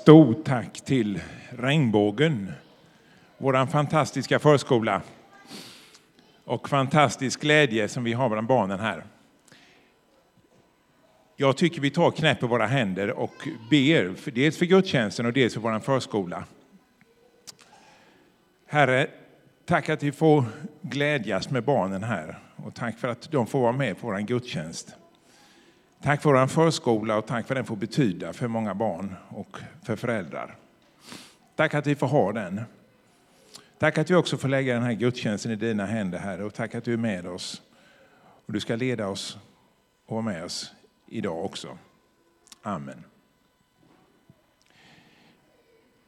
Stort tack till Regnbågen, vår fantastiska förskola och fantastisk glädje som vi har bland barnen här. Jag tycker vi tar knäpper våra händer och ber, dels för gudstjänsten och dels för vår förskola. Herre, tack att vi får glädjas med barnen här och tack för att de får vara med på vår gudstjänst. Tack för vår förskola och tack för den får betyda för många barn och för föräldrar. Tack att vi får ha den. Tack att vi också får lägga den här gudstjänsten i dina händer, Herre, och tack att du är med oss. Och du ska leda oss och vara med oss idag också. Amen.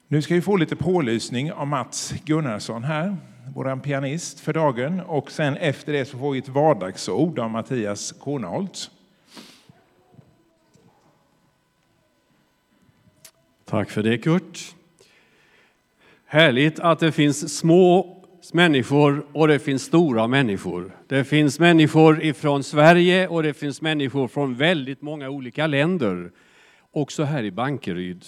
Nu ska vi få lite pålysning av Mats Gunnarsson här, vår pianist för dagen. Och sen efter det så får vi ett vardagsord av Mattias Kornholtz. Tack för det Kurt. Härligt att det finns små människor och det finns stora människor. Det finns människor ifrån Sverige och det finns människor från väldigt många olika länder. Också här i Bankeryd.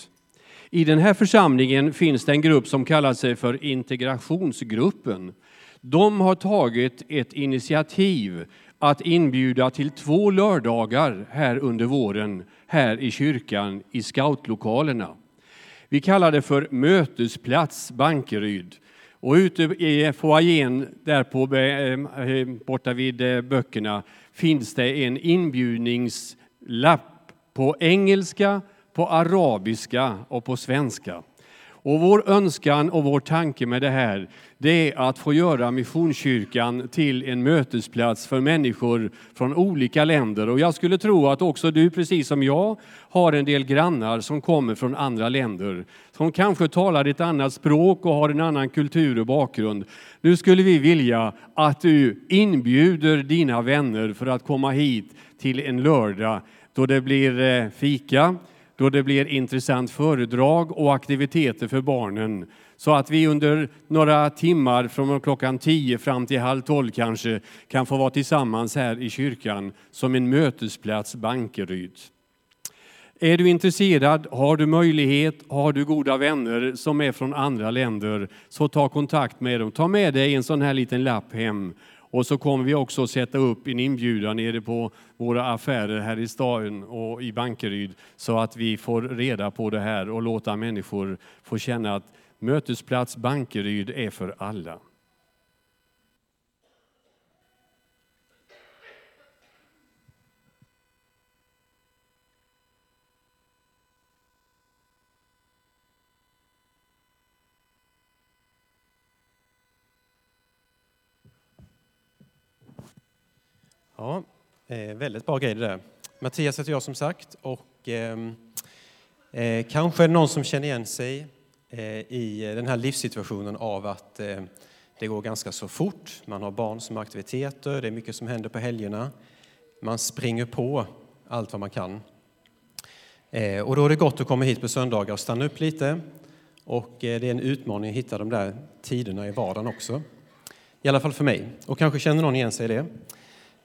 I den här församlingen finns det en grupp som kallar sig för integrationsgruppen. De har tagit ett initiativ att inbjuda till två lördagar här under våren här i kyrkan i scoutlokalerna. Vi kallar det för Mötesplats Bankeryd. Och ute i foajén där på, eh, eh, borta vid eh, böckerna finns det en inbjudningslapp på engelska, på arabiska och på svenska. Och vår önskan och vår tanke med det här, det är att få göra Missionskyrkan till en mötesplats för människor från olika länder. Och jag skulle tro att också du, precis som jag, har en del grannar som kommer från andra länder. Som kanske talar ett annat språk och har en annan kultur och bakgrund. Nu skulle vi vilja att du inbjuder dina vänner för att komma hit till en lördag då det blir eh, fika, då det blir intressant föredrag och aktiviteter för barnen. Så att vi under några timmar från klockan 10 fram till halv 12 kanske kan få vara tillsammans här i kyrkan som en mötesplats Bankeryd. Är du intresserad, har du möjlighet, har du goda vänner som är från andra länder, så ta kontakt med dem. Ta med dig en sån här liten lapp hem och så kommer vi också sätta upp en inbjudan nere på våra affärer här i staden och i Bankeryd så att vi får reda på det här och låta människor få känna att mötesplats Bankeryd är för alla. Ja, eh, väldigt bra grej det där. Mattias heter jag som sagt och ehm, eh, är det någon som känner igen sig eh, i eh, den här livssituationen av att eh, det går ganska så fort. Man har barn som har aktiviteter, det är mycket som händer på helgerna. Man springer på allt vad man kan. Eh, och då är det gott att komma hit på söndagar och stanna upp lite. Och eh, det är en utmaning att hitta de där tiderna i vardagen också. I alla fall för mig. Och kanske känner någon igen sig i det.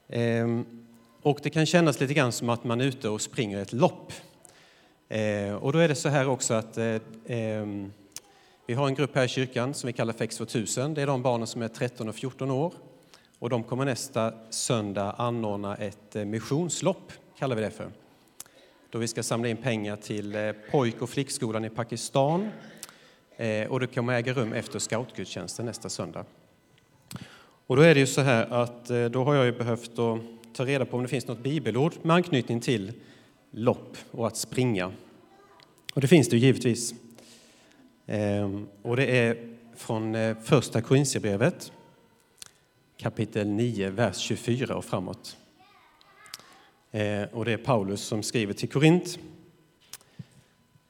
Ehm, och det kan kännas lite grann som att man är ute och springer ett lopp. Eh, och då är det så här också att eh, ehm, vi har en grupp här i kyrkan som vi kallar för X 2000. Det är de barnen som är 13 och 14 år. Och de kommer nästa söndag anordna ett eh, missionslopp, kallar vi det för. Då vi ska samla in pengar till pojk och flickskolan i Pakistan. Och det kommer äga rum efter scoutgudstjänsten nästa söndag. Och då är det ju så här att eh, då har jag ju behövt ta reda på om det finns något bibelord med anknytning till lopp och att springa. Och det finns det ju givetvis. Ehm, och det är från eh, första Korinthierbrevet kapitel 9, vers 24 och framåt. Eh, och det är Paulus som skriver till Korint.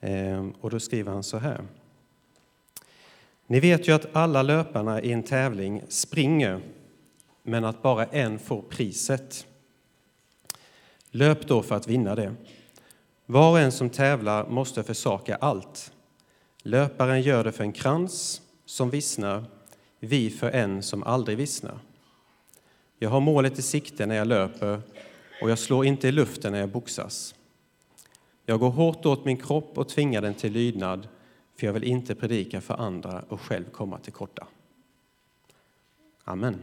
Ehm, och då skriver han så här. Ni vet ju att alla löparna i en tävling springer, men att bara en får priset. Löp då för att vinna det. Var och en som tävlar måste försaka allt. Löparen gör det för en krans som vissnar, vi för en som aldrig vissnar. Jag har målet i sikte när jag löper och jag slår inte i luften när jag boxas. Jag går hårt åt min kropp och tvingar den till lydnad, för jag vill inte predika för andra och själv komma till korta. Amen.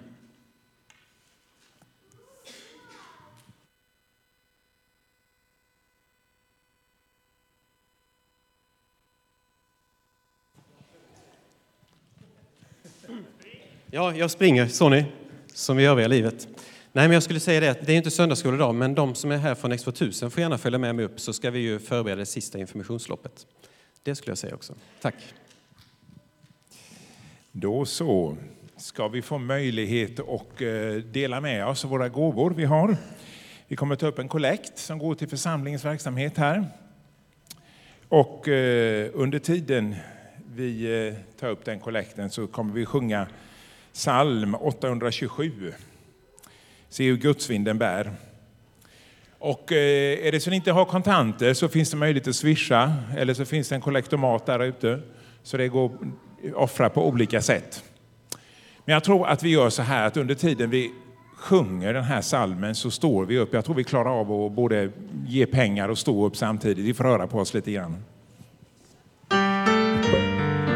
Ja, jag springer, så ni, som i övriga livet. Nej, men jag skulle säga det, det är inte söndagsskola idag, men de som är här från X2000 får gärna följa med mig upp så ska vi ju förbereda det sista informationsloppet. Det skulle jag säga också. Tack. Då så ska vi få möjlighet att eh, dela med oss av våra gåvor vi har. Vi kommer ta upp en kollekt som går till församlingens verksamhet här. Och eh, under tiden vi eh, tar upp den kollekten så kommer vi sjunga psalm 827. Se hur gudsvinden bär. Och eh, är det så ni inte har kontanter så finns det möjlighet att swisha eller så finns det en kollektomat där ute. Så det går att offra på olika sätt. Men jag tror att vi gör så här att under tiden vi sjunger den här salmen så står vi upp. Jag tror vi klarar av att både ge pengar och stå upp samtidigt. Vi får röra på oss lite grann.